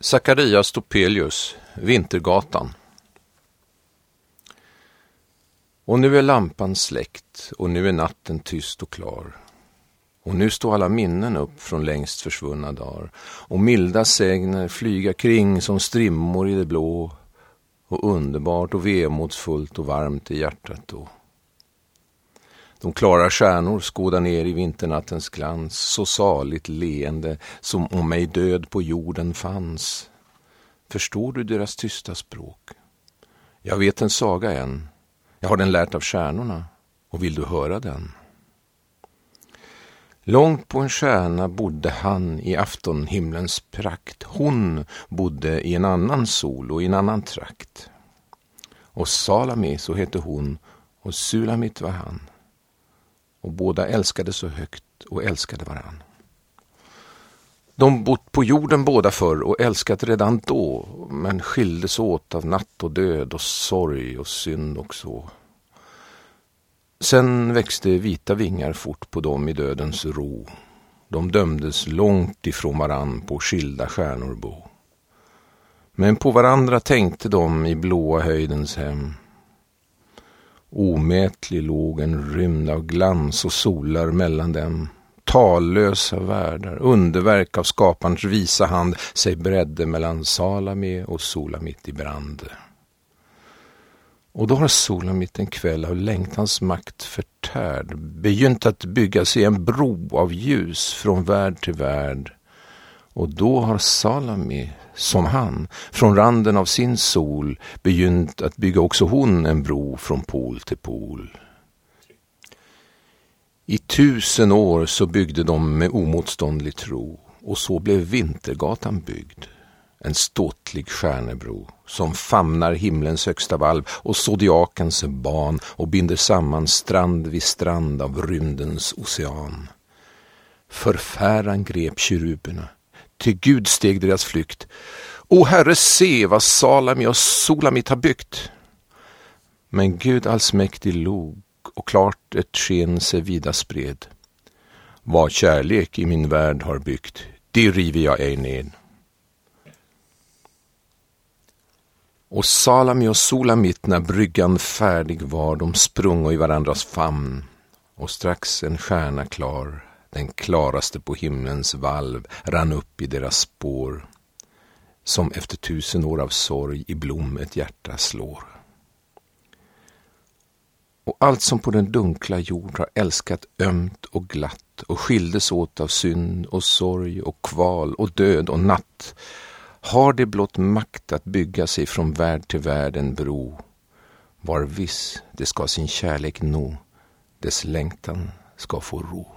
Zacharias Topelius, Vintergatan. Och nu är lampan släckt och nu är natten tyst och klar. Och nu står alla minnen upp från längst försvunna dagar och milda sägner flyga kring som strimmor i det blå och underbart och vemodsfullt och varmt i hjärtat då. De klara stjärnor skådar ner i vinternattens glans, så saligt leende som om mig död på jorden fanns. Förstår du deras tysta språk? Jag vet en saga än, jag har den lärt av stjärnorna, och vill du höra den? Långt på en stjärna bodde han i aftonhimlens prakt. Hon bodde i en annan sol och i en annan trakt. Och Salami, så hette hon, och Sulamit var han och båda älskade så högt och älskade varann. De bott på jorden båda förr och älskat redan då, men skildes åt av natt och död och sorg och synd och så. Sen växte vita vingar fort på dem i dödens ro. De dömdes långt ifrån varann på skilda stjärnor bo. Men på varandra tänkte de i blåa höjdens hem Omätlig låg en rymd av glans och solar mellan dem. Tallösa världar, underverk av skaparens visa hand sig bredde mellan Salami och Solamit i brand. Och då har Solamit en kväll av längtans makt förtärd begynt att bygga sig en bro av ljus från värld till värld. Och då har Salami som han, från randen av sin sol begynt att bygga också hon en bro från pol till pol. I tusen år så byggde de med omotståndlig tro och så blev Vintergatan byggd. En ståtlig stjärnebro som famnar himlens högsta valv och zodiakens ban och binder samman strand vid strand av rymdens ocean. Förfäran grep keruberna till Gud steg deras flykt. O Herre, se vad Salami och Solamit har byggt. Men Gud allsmäktig log och klart ett sken sig vida spred. Vad kärlek i min värld har byggt, det river jag ej ned. Och Salami och Solamit, när bryggan färdig var, de sprungo i varandras famn och strax en stjärna klar den klaraste på himlens valv, rann upp i deras spår, som efter tusen år av sorg i blom ett hjärta slår. Och allt som på den dunkla jord har älskat ömt och glatt och skildes åt av synd och sorg och kval och död och natt, har det blott makt att bygga sig från värld till värld en bro, var viss det ska sin kärlek nå, dess längtan ska få ro.